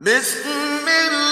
بسم الله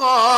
قال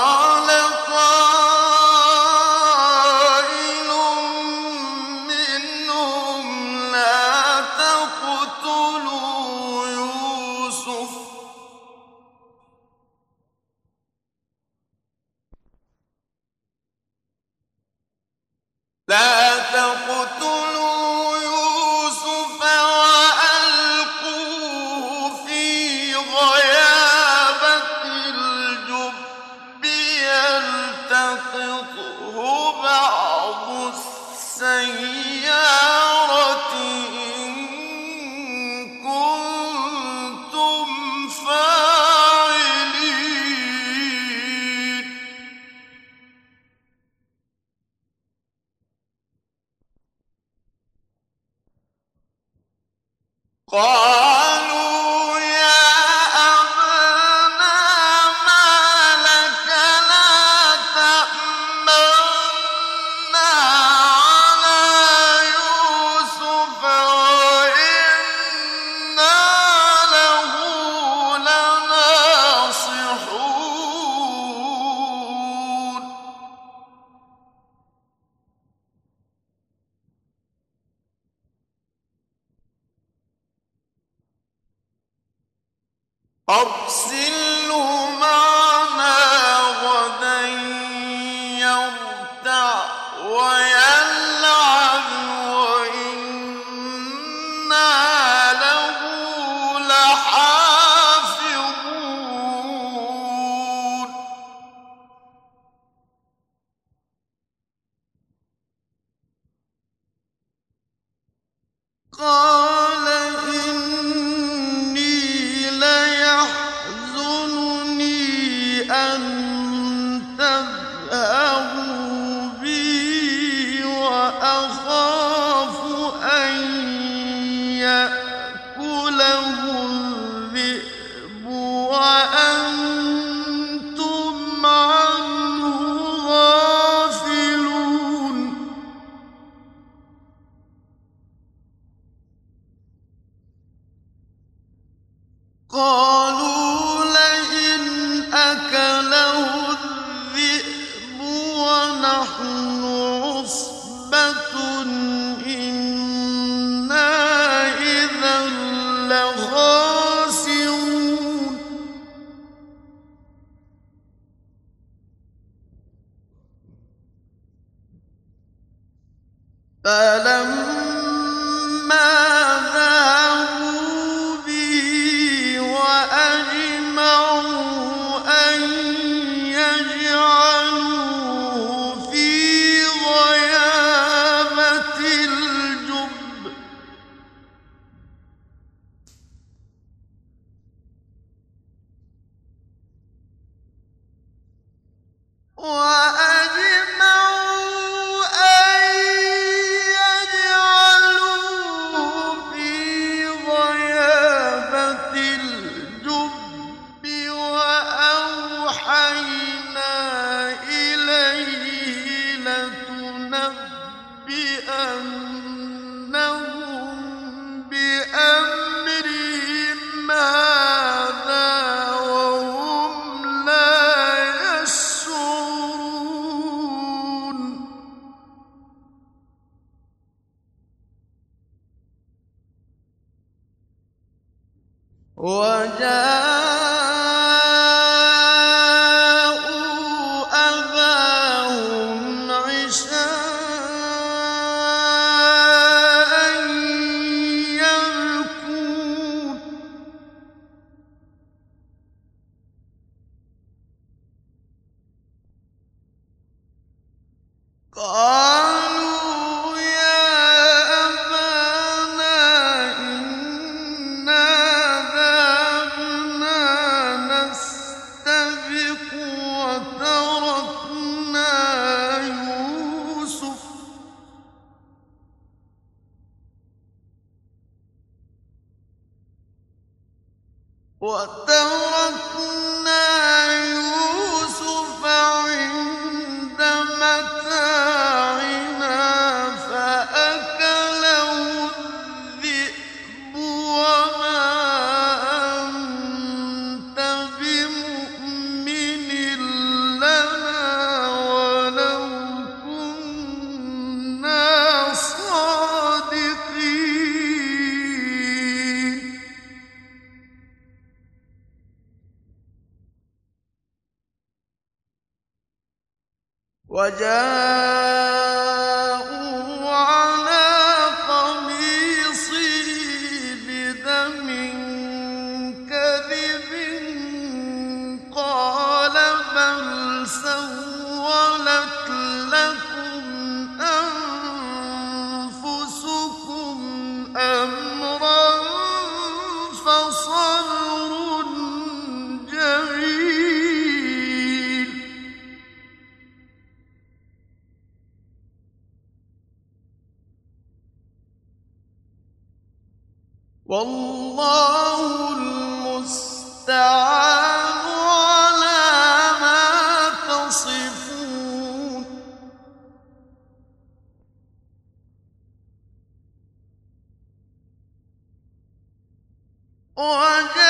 One.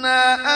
صرف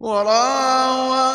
عنه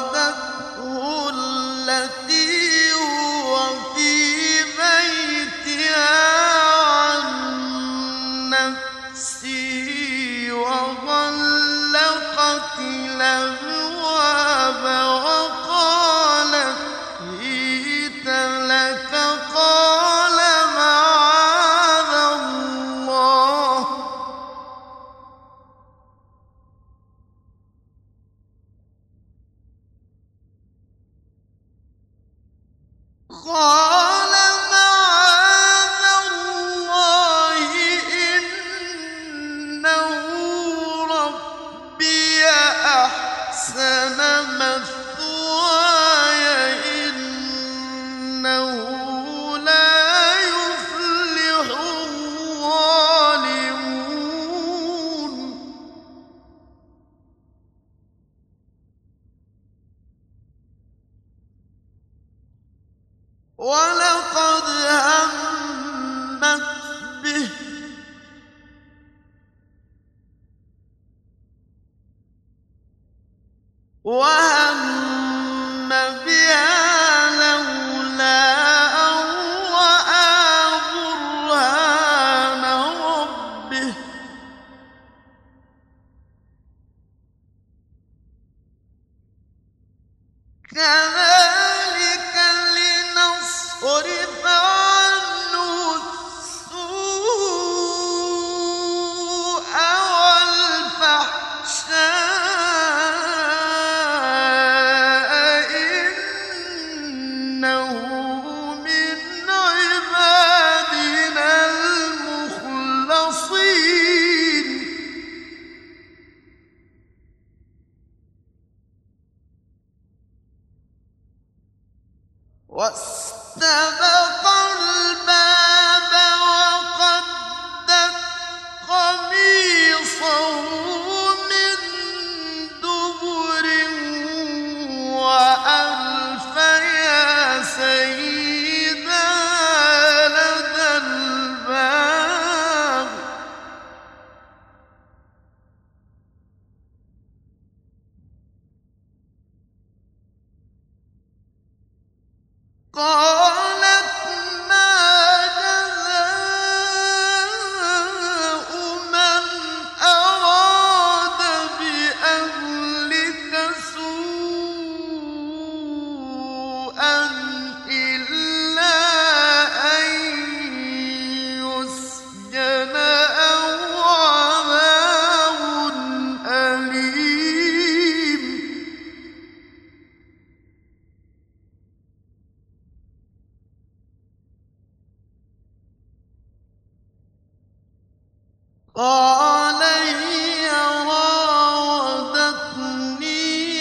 راودتني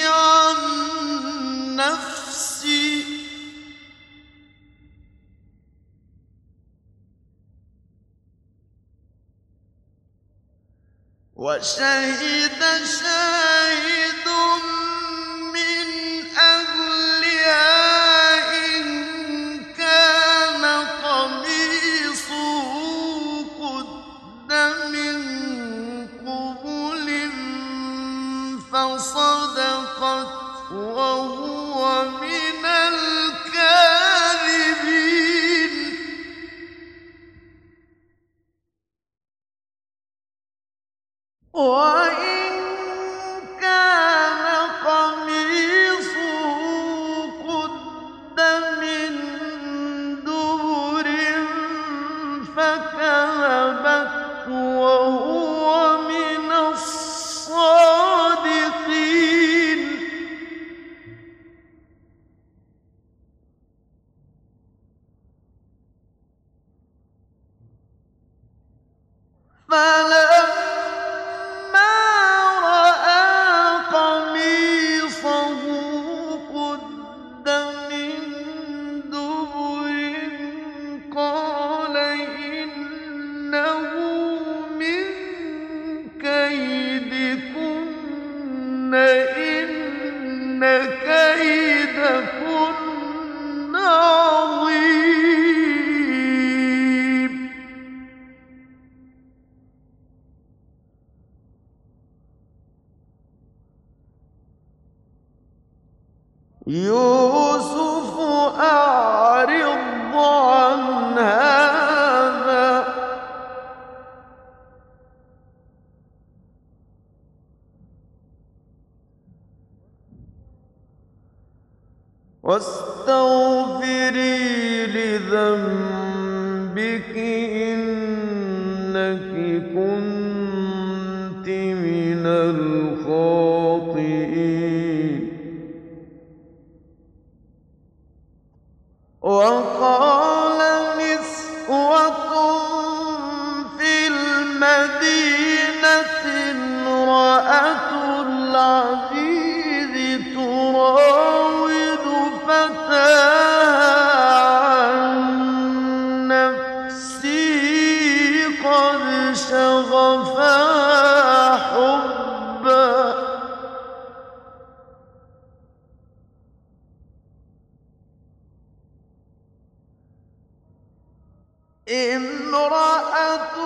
عن نفسي. وشهد شاهد امرأة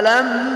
فلما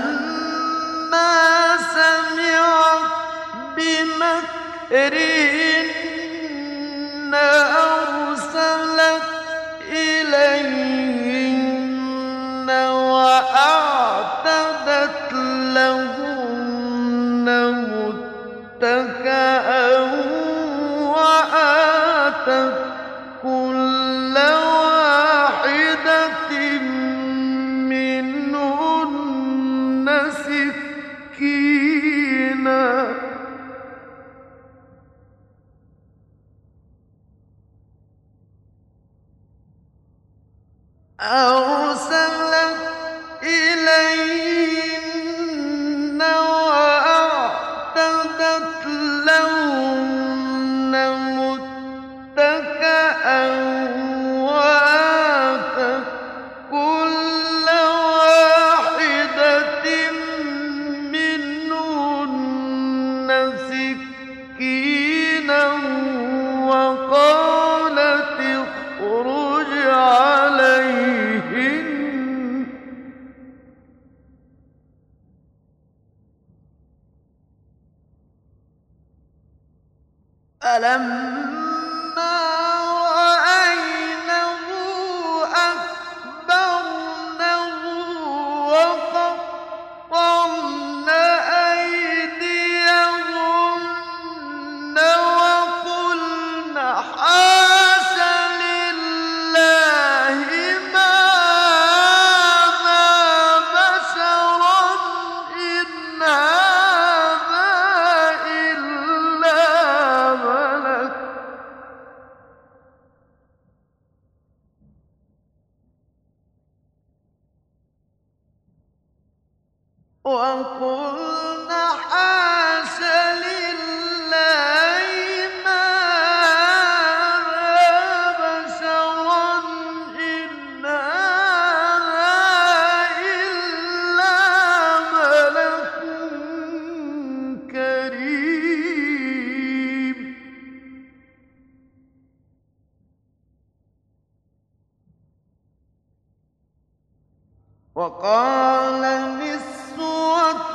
وقال نسوة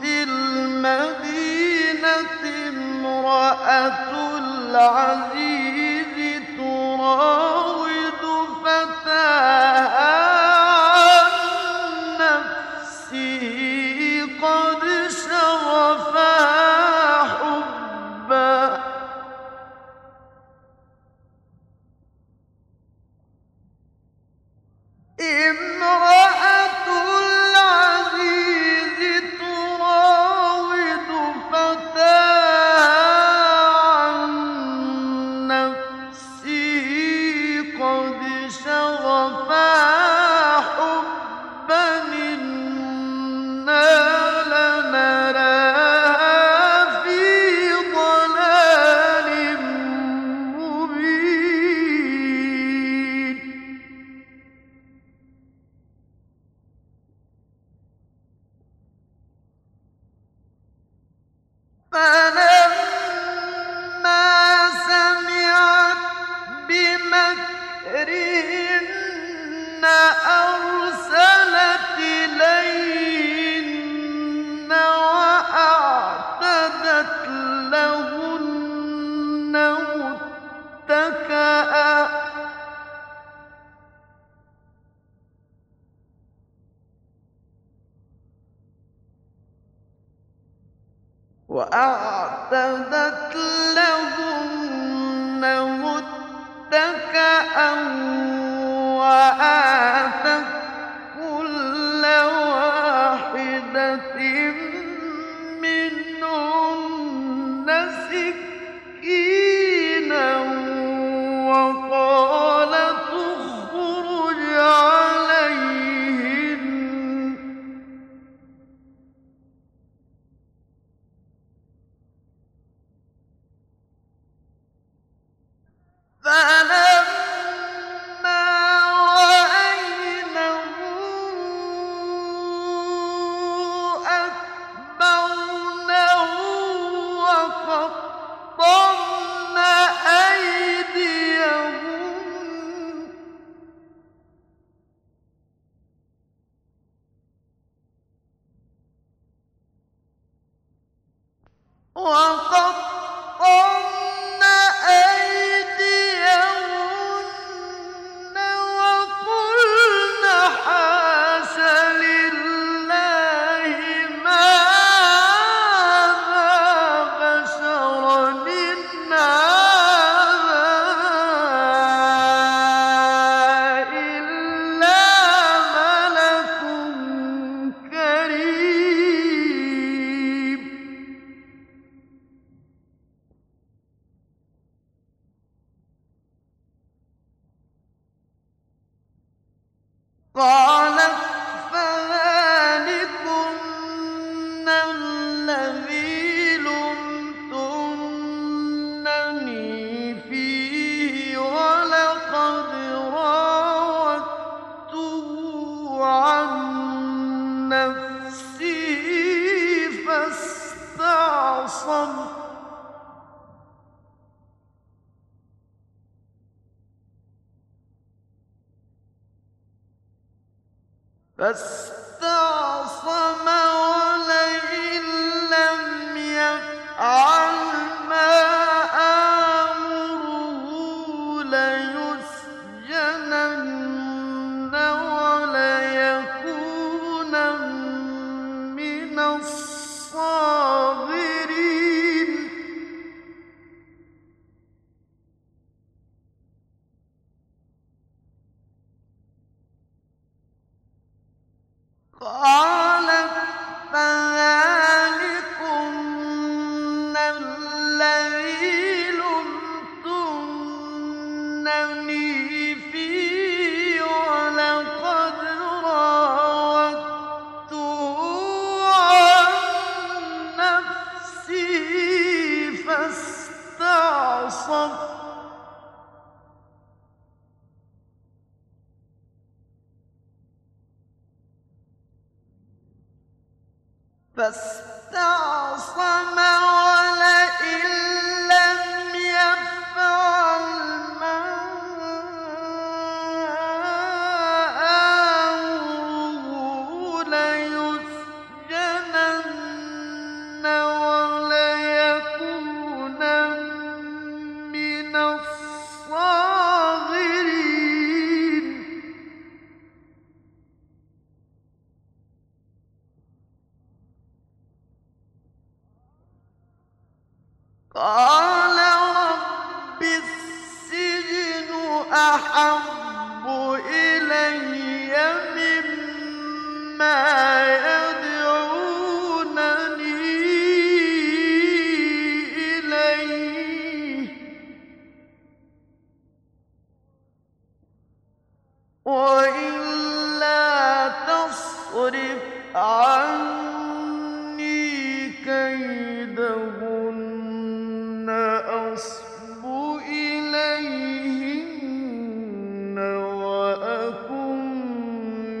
في المدينة امرأة العزيز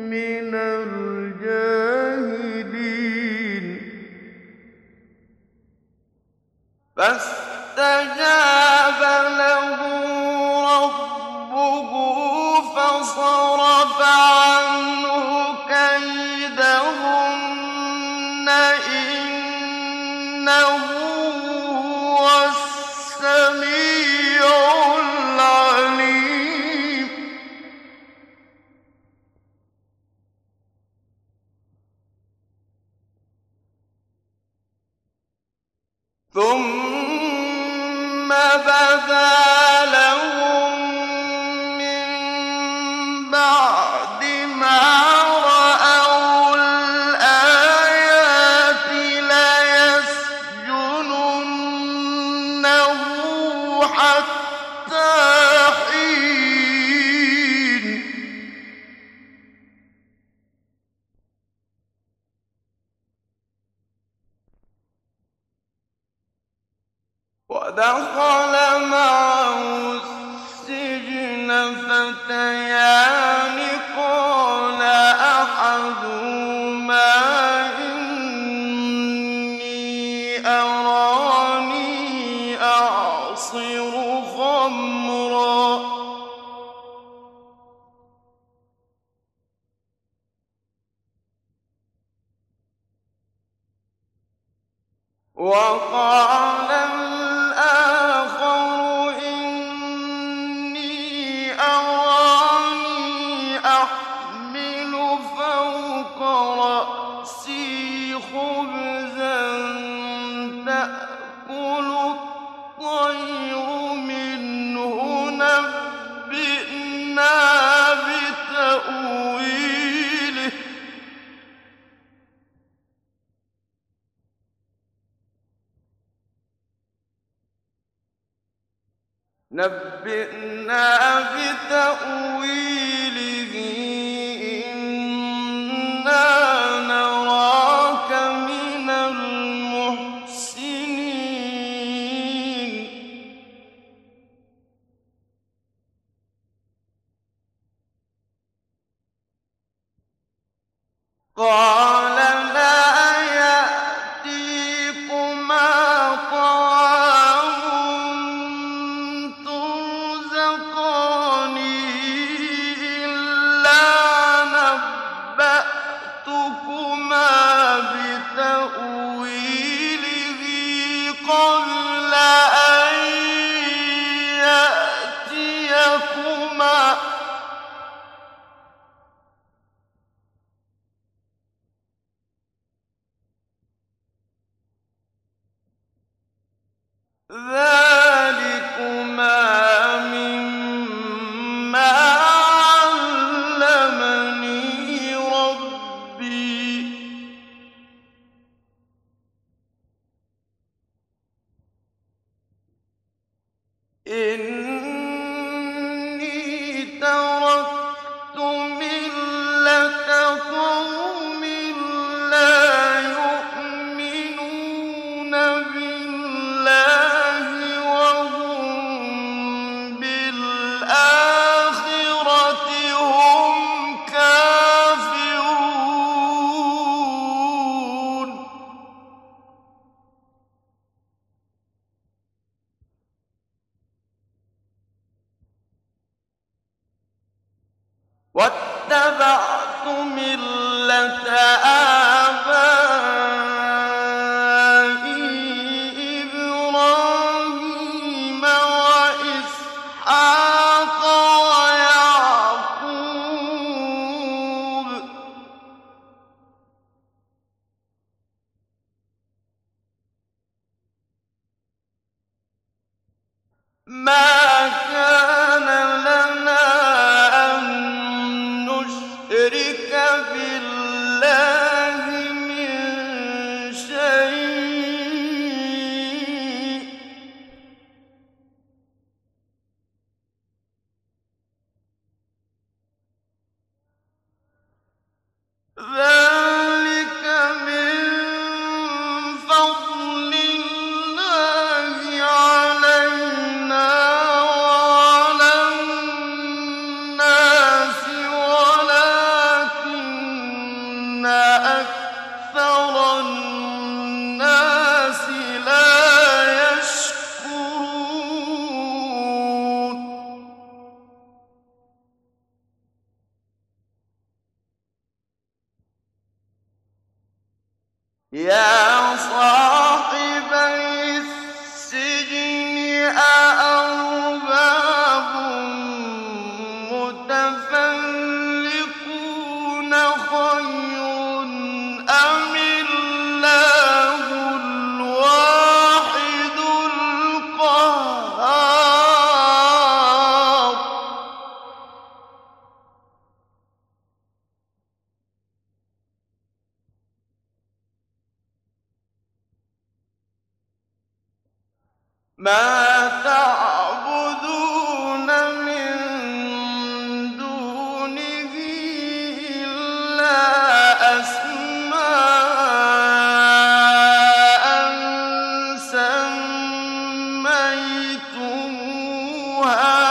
من الجاهلين سَمَّيْتُمُوهَا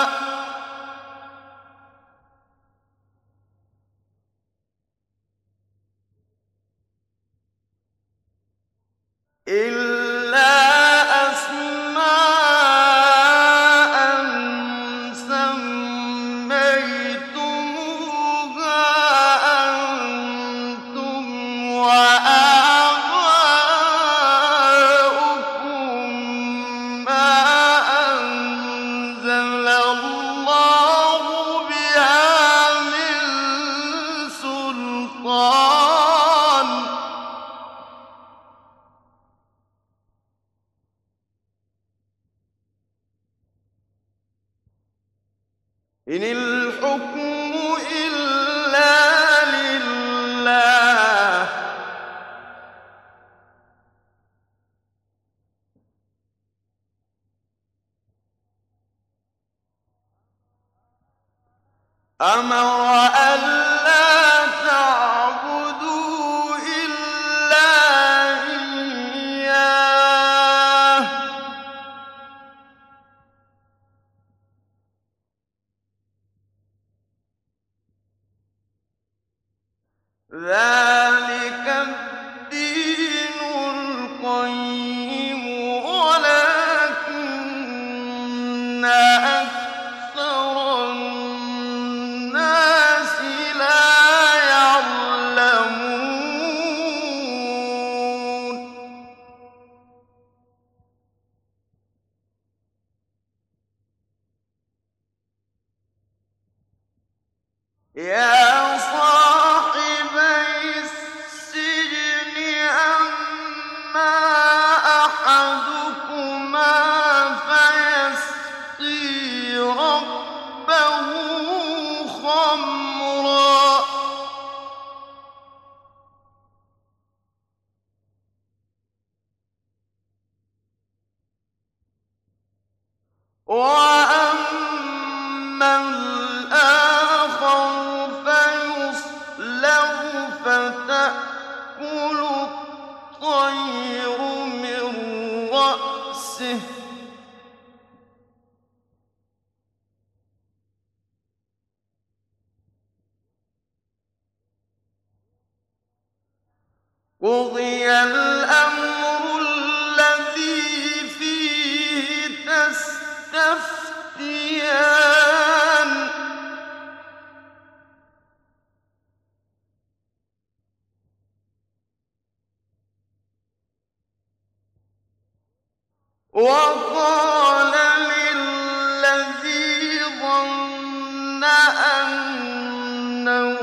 أَنَّهُ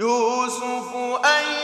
يُوسُفُ أَيُّهَا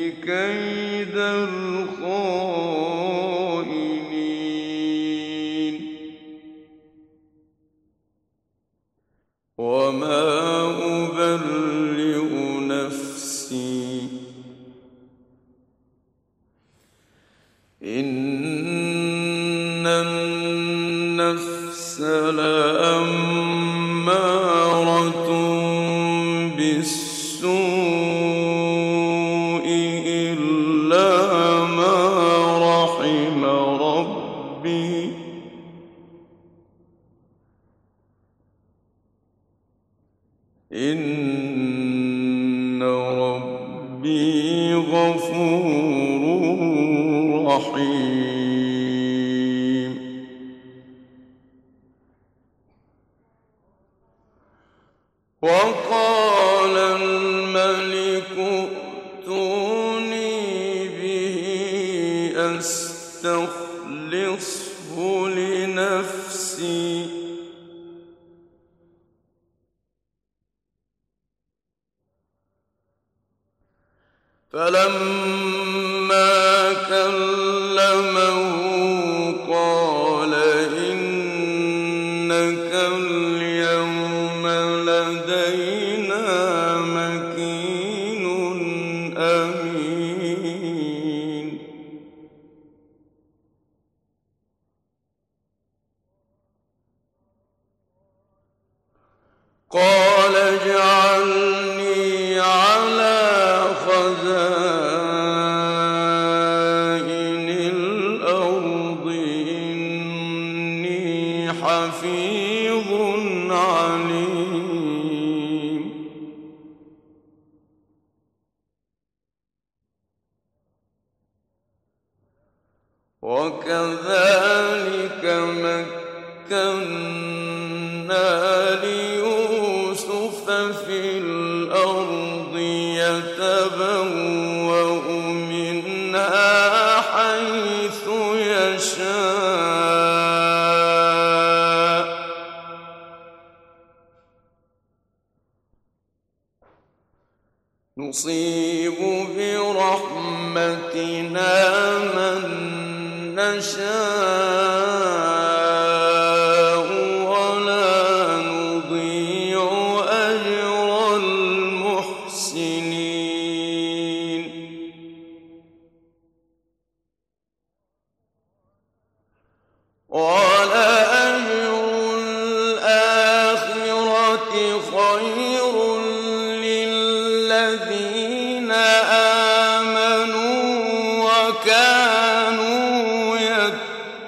كيد الخائنين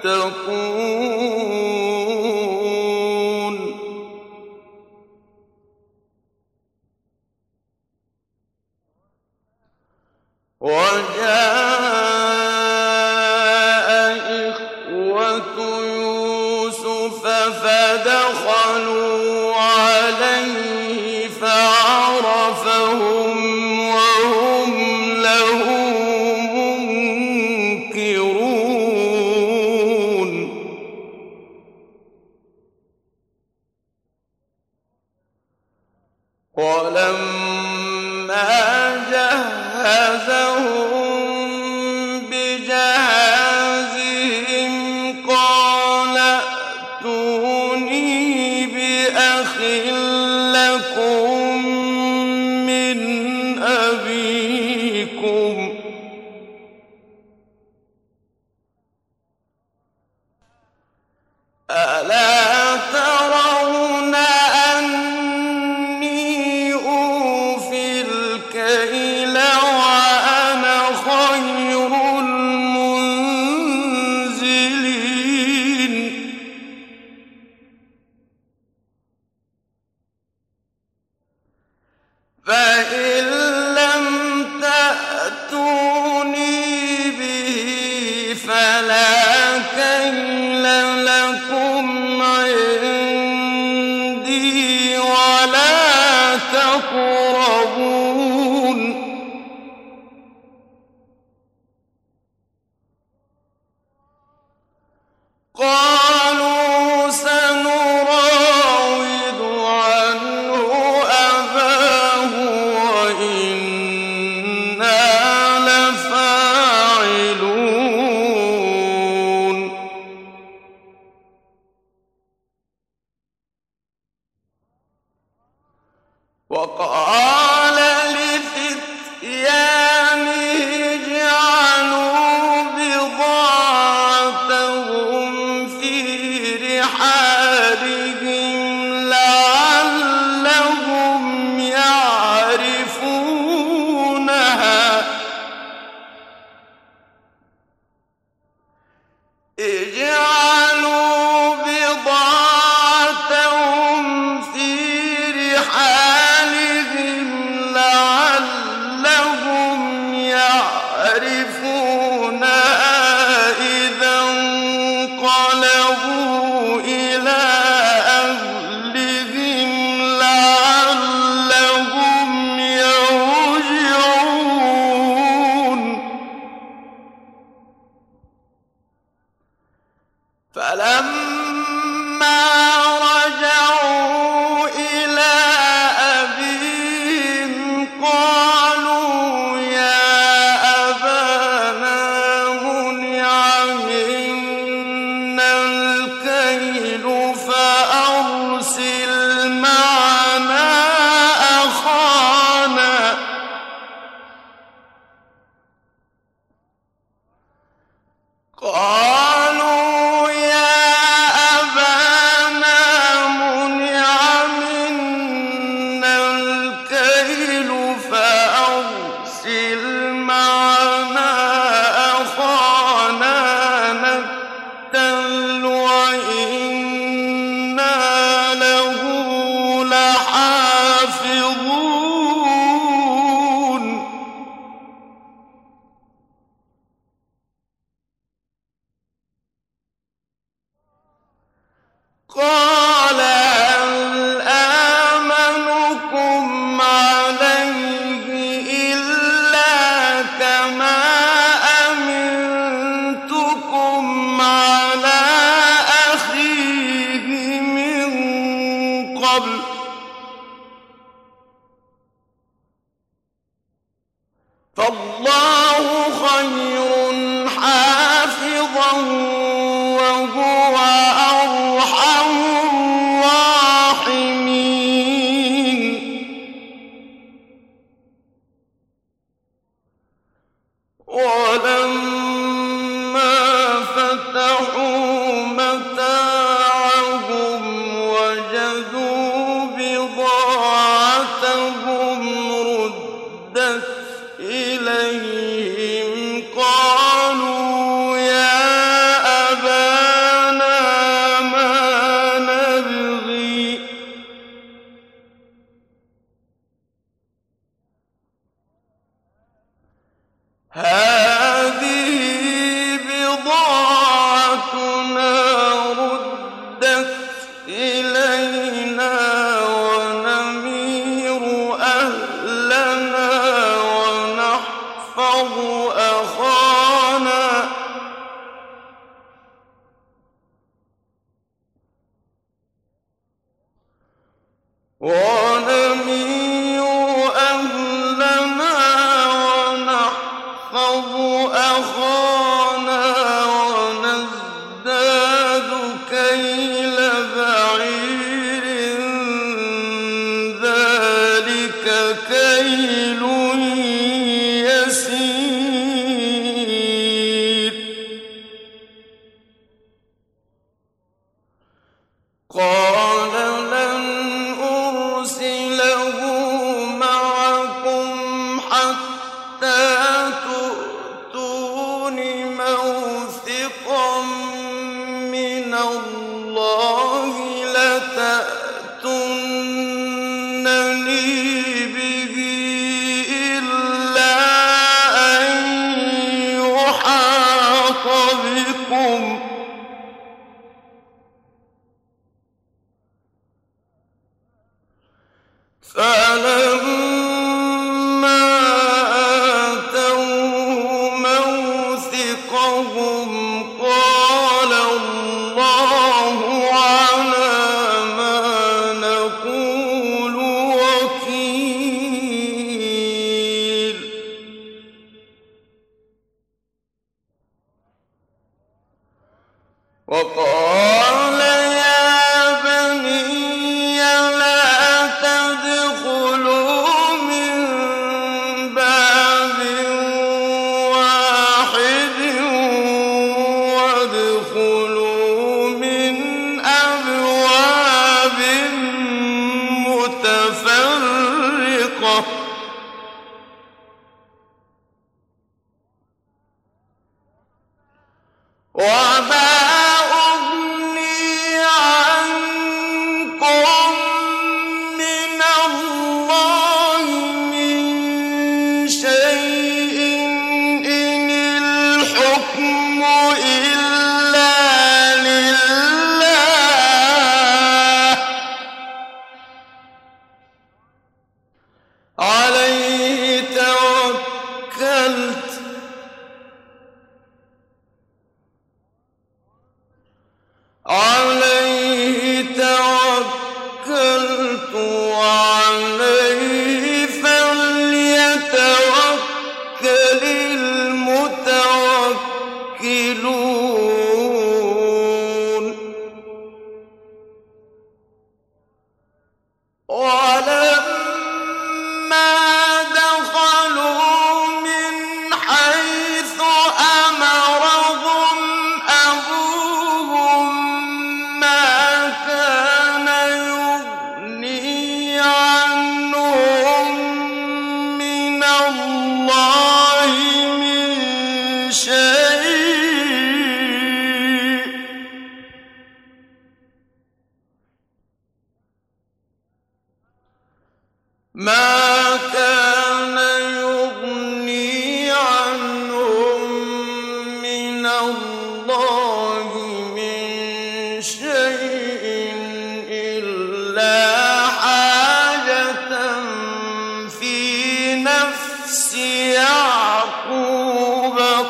يتقون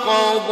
يعقوب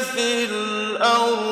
في الأرض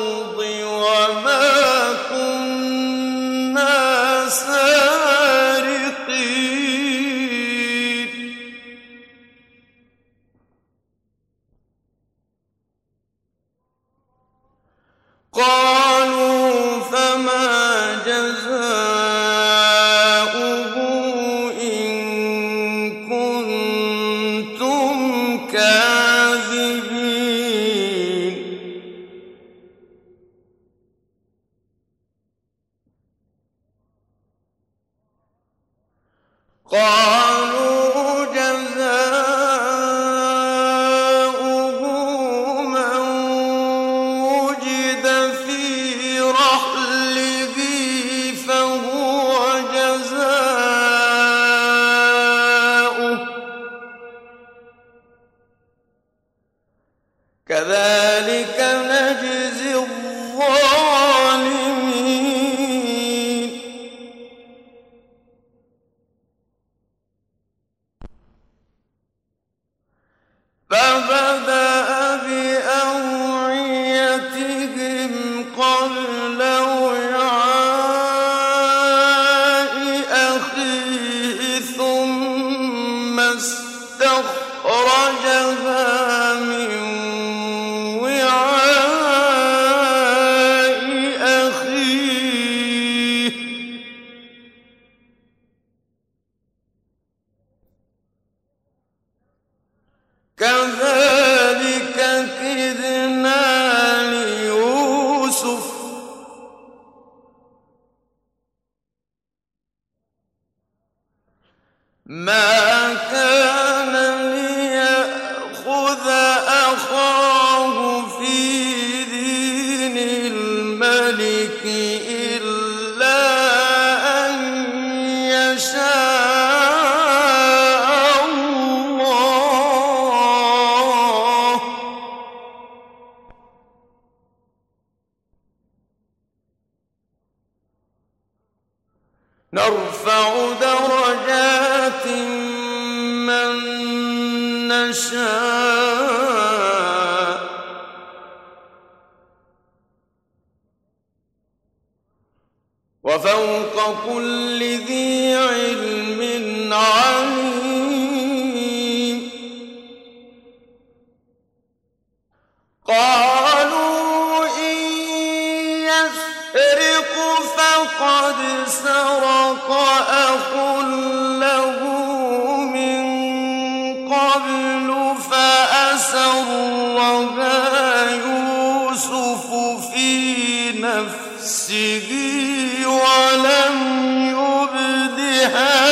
نفسه ولم يبدها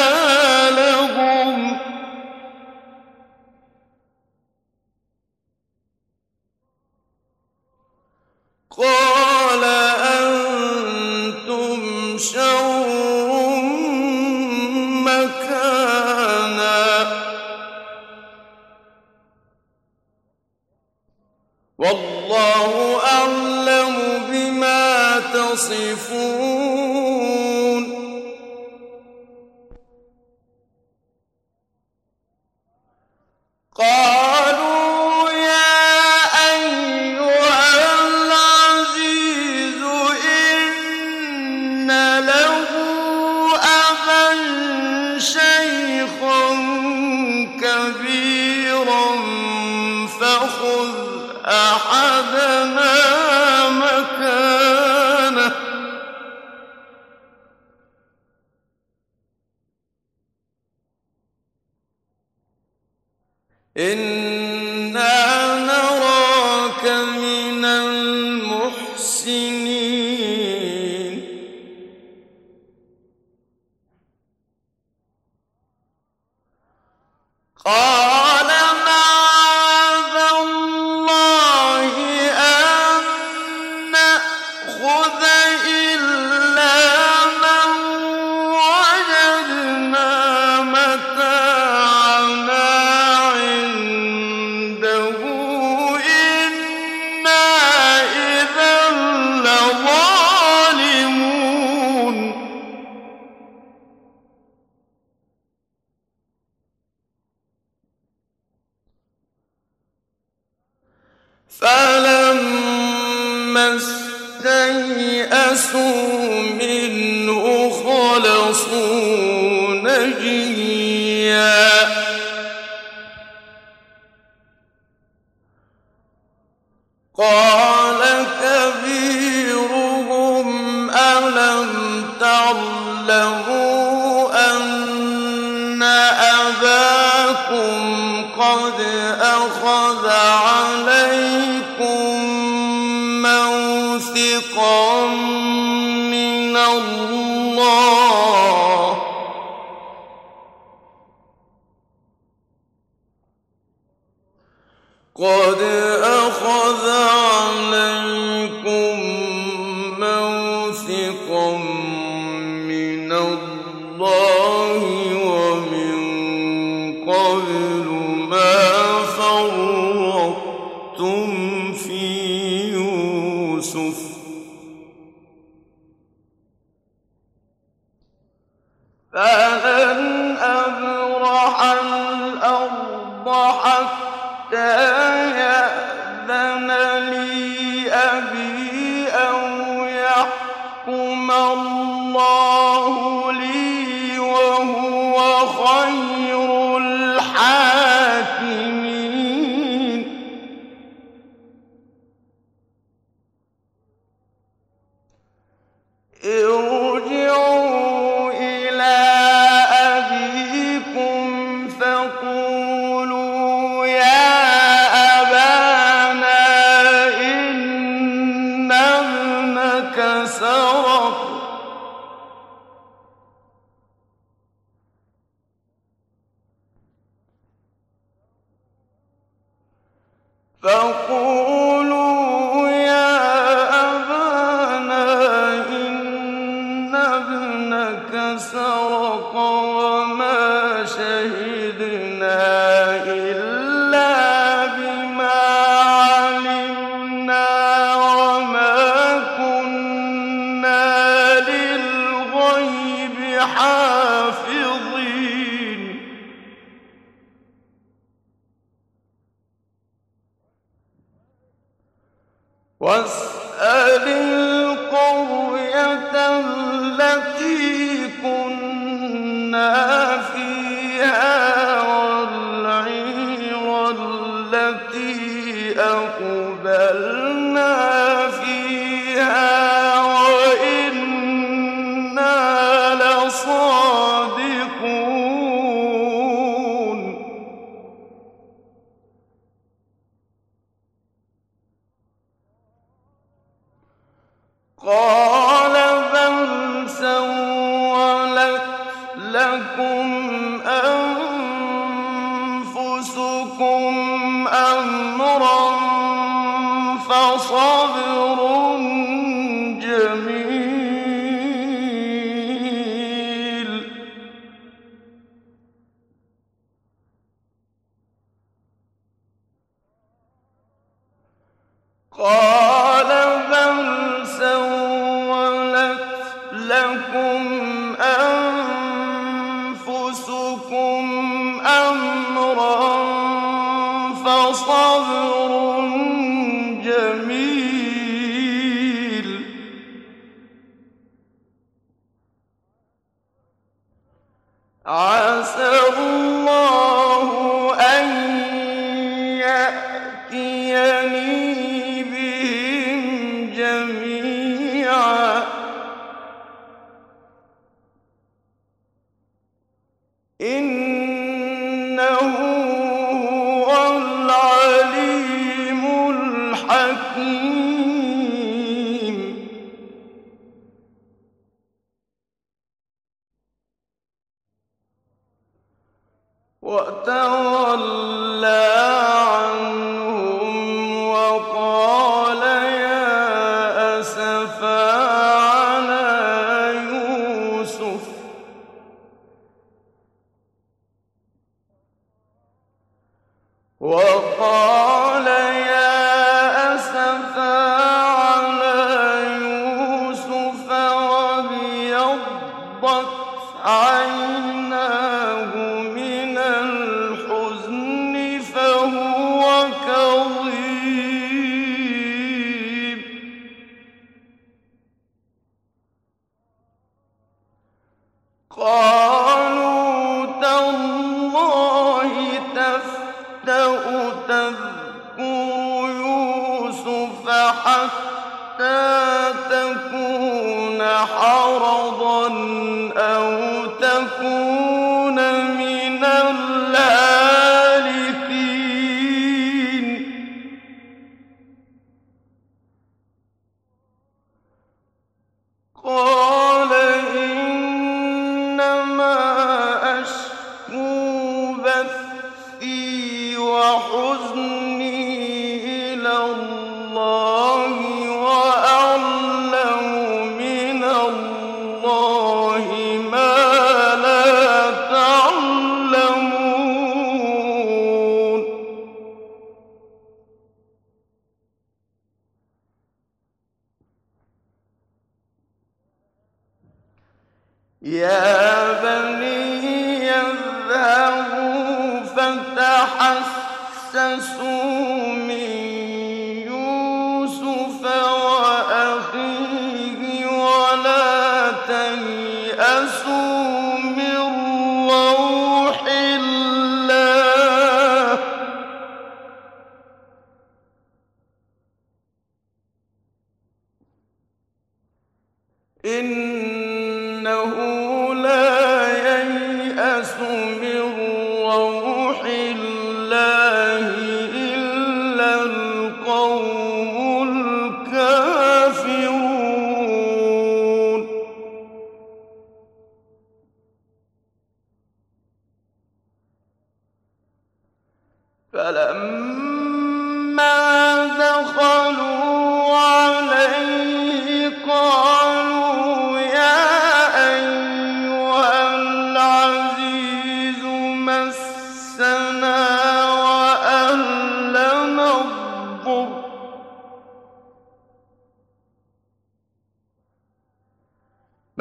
فلن أبرح الأرض حتى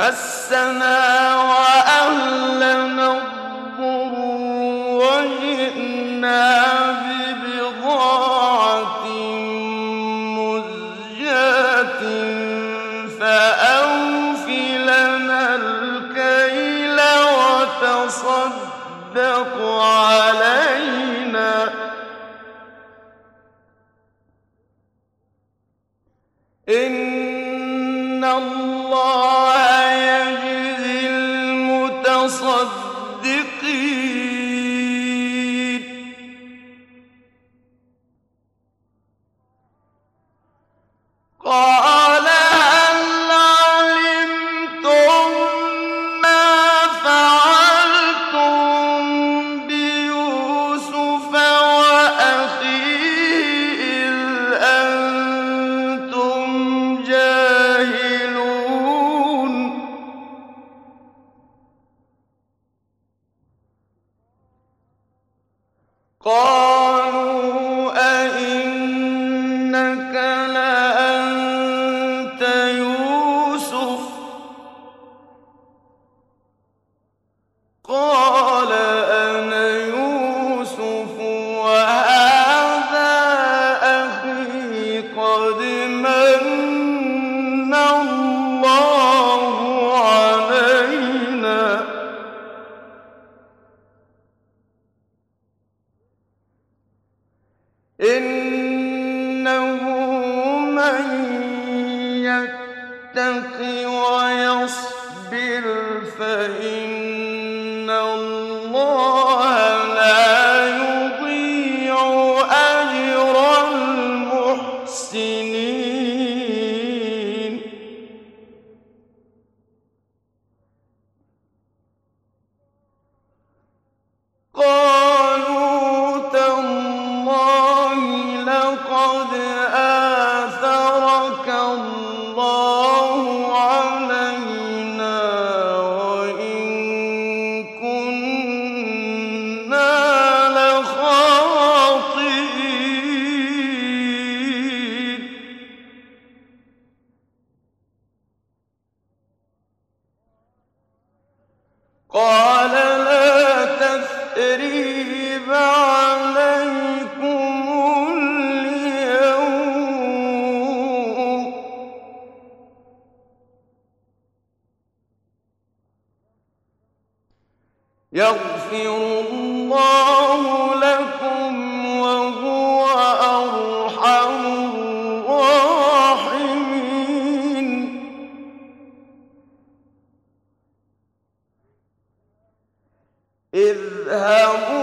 مسنا وأهلنا اذْهَبُوا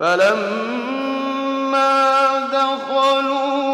فَلَمَّا دَخَلُوا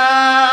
السماوات